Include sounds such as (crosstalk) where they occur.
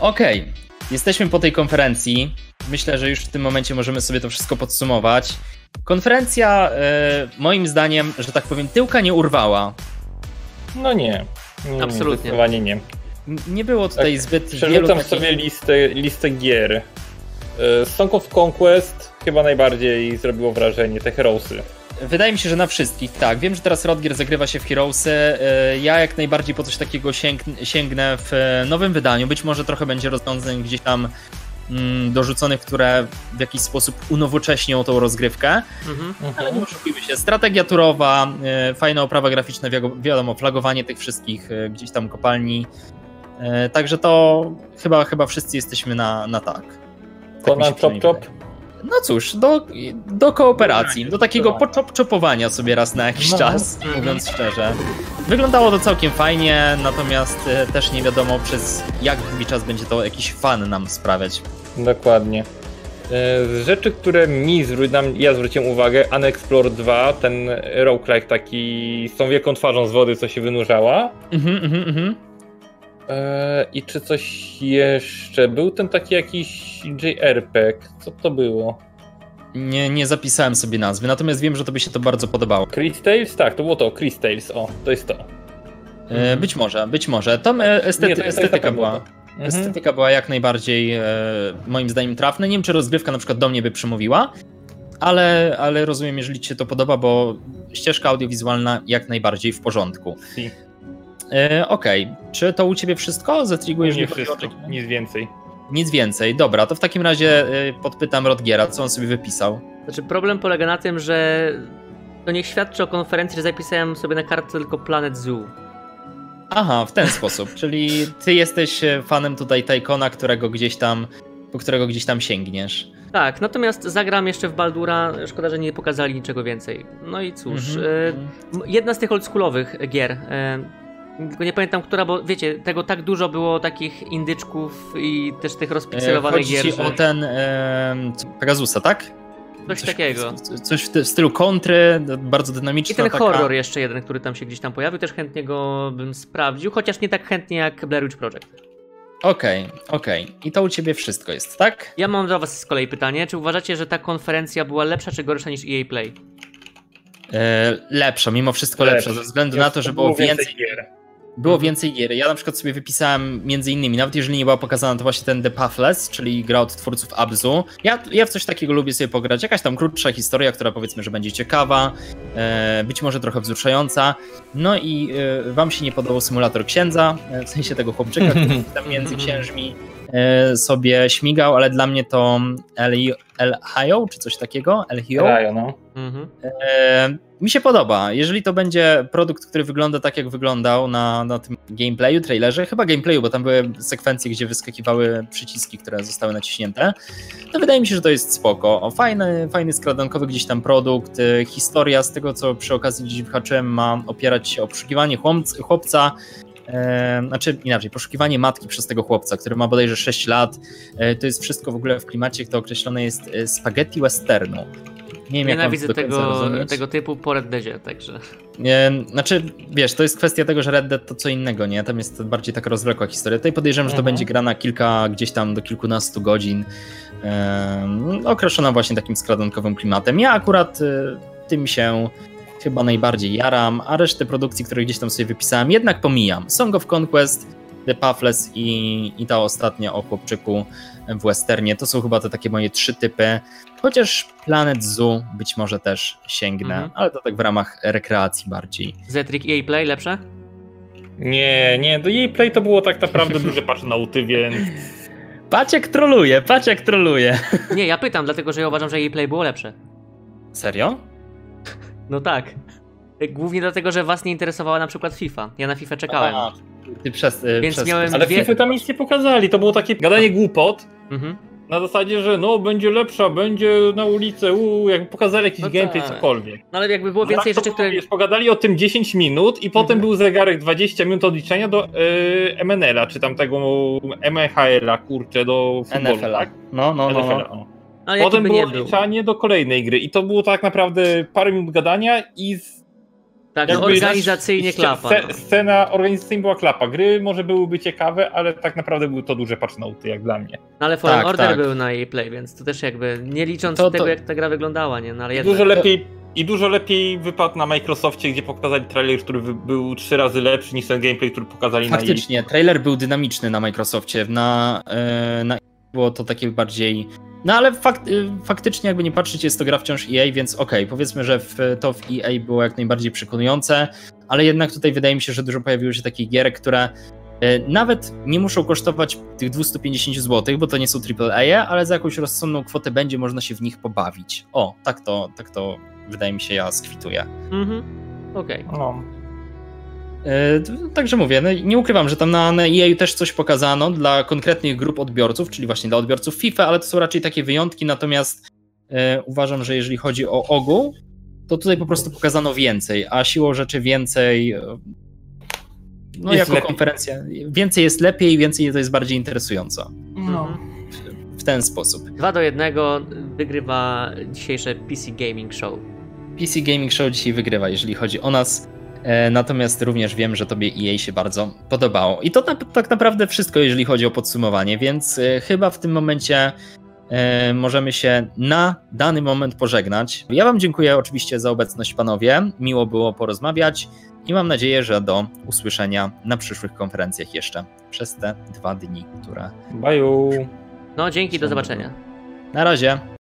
Okej, jesteśmy po tej konferencji. Myślę, że już w tym momencie możemy sobie to wszystko podsumować. Konferencja, e, moim zdaniem, że tak powiem, tyłka nie urwała. No nie. nie Absolutnie. Nie. N- Nie było tutaj Tak, zbyt wielu Przerzucam takich... sobie listę, listę gier. E, Song of Conquest chyba najbardziej zrobiło wrażenie, te Heroesy. Wydaje mi się, że na wszystkich, tak. Wiem, że teraz Rodgier zagrywa się w Heroesy. E, Ja jak najbardziej po coś takiego sięg- sięgnę w e, nowym wydaniu. Być może trochę będzie rozwiązań gdzieś tam mm, dorzuconych, które w jakiś sposób unowocześnią tą rozgrywkę. Mhm. Ale nie oszukujmy się, strategia turowa, e, fajna oprawa graficzna, wiadomo, flagowanie tych wszystkich gdzieś tam kopalni. Także to chyba, chyba wszyscy jesteśmy na, na tak. Tak Conan Chop Chop. No cóż, do, do kooperacji, do takiego poczop-czopowania sobie raz na jakiś No. czas, mówiąc szczerze. Wyglądało to całkiem fajnie, natomiast e, też nie wiadomo przez jak długi czas będzie to jakiś fan nam sprawiać. Dokładnie. E, Z rzeczy, które mi zwró- nam, ja zwróciłem uwagę, Unexplored 2, ten roguelike taki z tą wielką twarzą z wody, co się wynurzała. Mhm, mhm, mhm. E, I czy coś jeszcze? Był ten taki jakiś JRPG. Co to było? Nie, nie zapisałem sobie nazwy, natomiast wiem, że tobie się to bardzo podobało. Chris Tales? Tak, to było to. Chris Tales. O, to jest to. E, Być może, być może. Tam e, estety, Nie, to estetyka była. Mhm. Estetyka była jak najbardziej e, moim zdaniem trafna. Nie wiem, czy rozgrywka na przykład do mnie by przemówiła, ale, ale rozumiem, jeżeli ci się to podoba, bo ścieżka audiowizualna jak najbardziej w porządku. Si. E, Okej, czy to u ciebie wszystko? Zetrigu, jeżeli Nie o wszystko, nic więcej. Nic więcej. Dobra, to w takim razie e, podpytam Rodgiera, co on sobie wypisał. Znaczy problem polega na tym, że to niech świadczy o konferencji, że zapisałem sobie na kartce tylko Planet Zoo. Aha, w ten sposób. (laughs) Czyli ty jesteś e, fanem tutaj Tajkona, którego gdzieś tam, po którego gdzieś tam sięgniesz. Tak, natomiast zagram jeszcze w Baldura, szkoda, że nie pokazali niczego więcej. No i cóż, Mhm. e, m- jedna z tych oldschoolowych gier, e, tylko nie pamiętam która, bo wiecie, tego tak dużo było takich indyczków i też tych rozpikselowanych Chodzi gier, ci że o ten e, Pegasusa, tak? coś takiego. w- Coś w, w stylu kontry, bardzo I dynamiczna. ten taka... horror jeszcze jeden, który tam się gdzieś tam pojawił, też chętnie go bym sprawdził, chociaż nie tak chętnie jak Blair Witch Project. Okej, okej. I to u ciebie wszystko jest, tak? Ja mam do was z kolei pytanie, czy uważacie, że ta konferencja była lepsza czy gorsza niż EA Play? E, lepsza, mimo wszystko lepsza, Lepsza. ze względu na to, że było więcej, gier. Było Mhm. więcej gier. Ja na przykład sobie wypisałem między innymi, nawet jeżeli nie była pokazana, to właśnie ten The Pathless, czyli gra od twórców Abzu. Ja, ja w coś takiego lubię sobie pograć. Jakaś tam krótsza historia, która powiedzmy, że będzie ciekawa, e, być może trochę wzruszająca. No i e, wam się nie podobał symulator księdza, e, w sensie tego chłopczyka, który tam między (laughs) księżmi sobie śmigał, ale dla mnie to El, El Hio, czy coś takiego? El Hio? Rajo, no. Mhm. E, mi się podoba. Jeżeli to będzie produkt, który wygląda tak, jak wyglądał na, na tym gameplayu, trailerze, chyba gameplayu, bo tam były sekwencje, gdzie wyskakiwały przyciski, które zostały naciśnięte, to wydaje mi się, że to jest spoko. O, fajny, fajny skradankowy gdzieś tam produkt. e, Historia, z tego co przy okazji gdzieś wyhaczyłem, ma opierać się o poszukiwanie chłopc- chłopca, E, znaczy inaczej, poszukiwanie matki przez tego chłopca, który ma bodajże 6 lat. E, to jest wszystko w ogóle w klimacie, to określone jest e, spaghetti westernu. Nie wiem, jak Nienawidzę końca tego, tego typu po Red Deadzie, także. Nie, znaczy, wiesz, to jest kwestia tego, że Red Dead to co innego, nie? Tam jest bardziej taka rozwlekła historia. Tutaj podejrzewam, że to Mhm. będzie gra na kilka, gdzieś tam do kilkunastu godzin, em, określona właśnie takim skradankowym klimatem. Ja akurat y, tym się chyba najbardziej jaram, a resztę produkcji, które gdzieś tam sobie wypisałem, jednak pomijam. Song of Conquest, The Pathless i, i ta ostatnia o chłopczyku w westernie. To są chyba te takie moje trzy typy. Chociaż Planet Zoo być może też sięgnę, Mhm. ale to tak w ramach rekreacji bardziej. Zetrik EA Play lepsze? Nie, nie, do jej play to było tak naprawdę duże pasznauty, więc Patrz jak troluje, patrz jak troluje. Nie, ja pytam, dlatego że ja uważam, że EA Play było lepsze. Serio? No tak. Głównie dlatego, że was nie interesowała na przykład FIFA. Ja na FIFA czekałem. A, ty przez, y, Więc przez, miałem- Ale Dwie- FIFA tam nic nie pokazali, to było takie gadanie głupot. Mhm. Na zasadzie, że no będzie lepsza, będzie na ulicę, uu, jak pokazali jakiś No gameplay, tak. cokolwiek. No ale jakby było No więcej tak, rzeczy, które... Wiesz, pogadali o tym 10 minut i potem Mhm. był zegarek 20 minut odliczenia do y, MNL-a, czy tam tego MHL-a, kurczę, do futbolu, NFL-a. tak? No, no, no. NFL-a, no. O. Ale Potem było nie był. odliczanie do kolejnej gry i to było tak naprawdę parę minut gadania i z... Tak, no, Jakby organizacyjnie klapa. sce- No. Scena organizacyjnie była klapa. Gry może byłyby ciekawe, ale tak naprawdę były to duże patchnoty, jak dla mnie. No ale Fallen Tak, Order tak. był na jej play, więc to też jakby nie licząc To- tego, to- jak ta gra wyglądała, nie? No ale I jednak. dużo lepiej, I dużo lepiej wypadł na Microsoftie, gdzie pokazali trailer, który był trzy razy lepszy niż ten gameplay, który pokazali na Faktycznie, trailer był dynamiczny na Microsoftie, na, e, na było to takie bardziej... No ale fakt, y, faktycznie jakby nie patrzeć, jest to gra wciąż EA, więc okej, powiedzmy, że w, to w EA było jak najbardziej przekonujące, ale jednak tutaj wydaje mi się, że dużo pojawiło się takich gier, które e, nawet nie muszą kosztować tych 250 zł, bo to nie są AAA, ale za jakąś rozsądną kwotę będzie można się w nich pobawić. O, tak to, tak to wydaje mi się ja skwituję. Mhm. Okej. No. E, Także mówię, no, nie ukrywam, że tam na, na EA też coś pokazano dla konkretnych grup odbiorców, czyli właśnie dla odbiorców FIFA, ale to są raczej takie wyjątki, natomiast e, uważam, że jeżeli chodzi o ogół, to tutaj po prostu pokazano więcej, a siłą rzeczy więcej, e, no Jest jako lepiej. konferencja, więcej jest lepiej, więcej to jest bardziej interesująco. no. Mhm. W ten sposób. 2 do 1 wygrywa dzisiejsze PC Gaming Show. PC Gaming Show dzisiaj wygrywa, jeżeli chodzi o nas. E, Natomiast również wiem, że tobie EA się bardzo podobało. I to na, tak naprawdę wszystko, jeżeli chodzi o podsumowanie, więc e, chyba w tym momencie e, możemy się na dany moment pożegnać. Ja Wam dziękuję oczywiście za obecność, panowie. Miło było porozmawiać i mam nadzieję, że do usłyszenia na przyszłych konferencjach jeszcze przez te dwa dni, które. Baju. No dzięki, do zobaczenia. Na razie.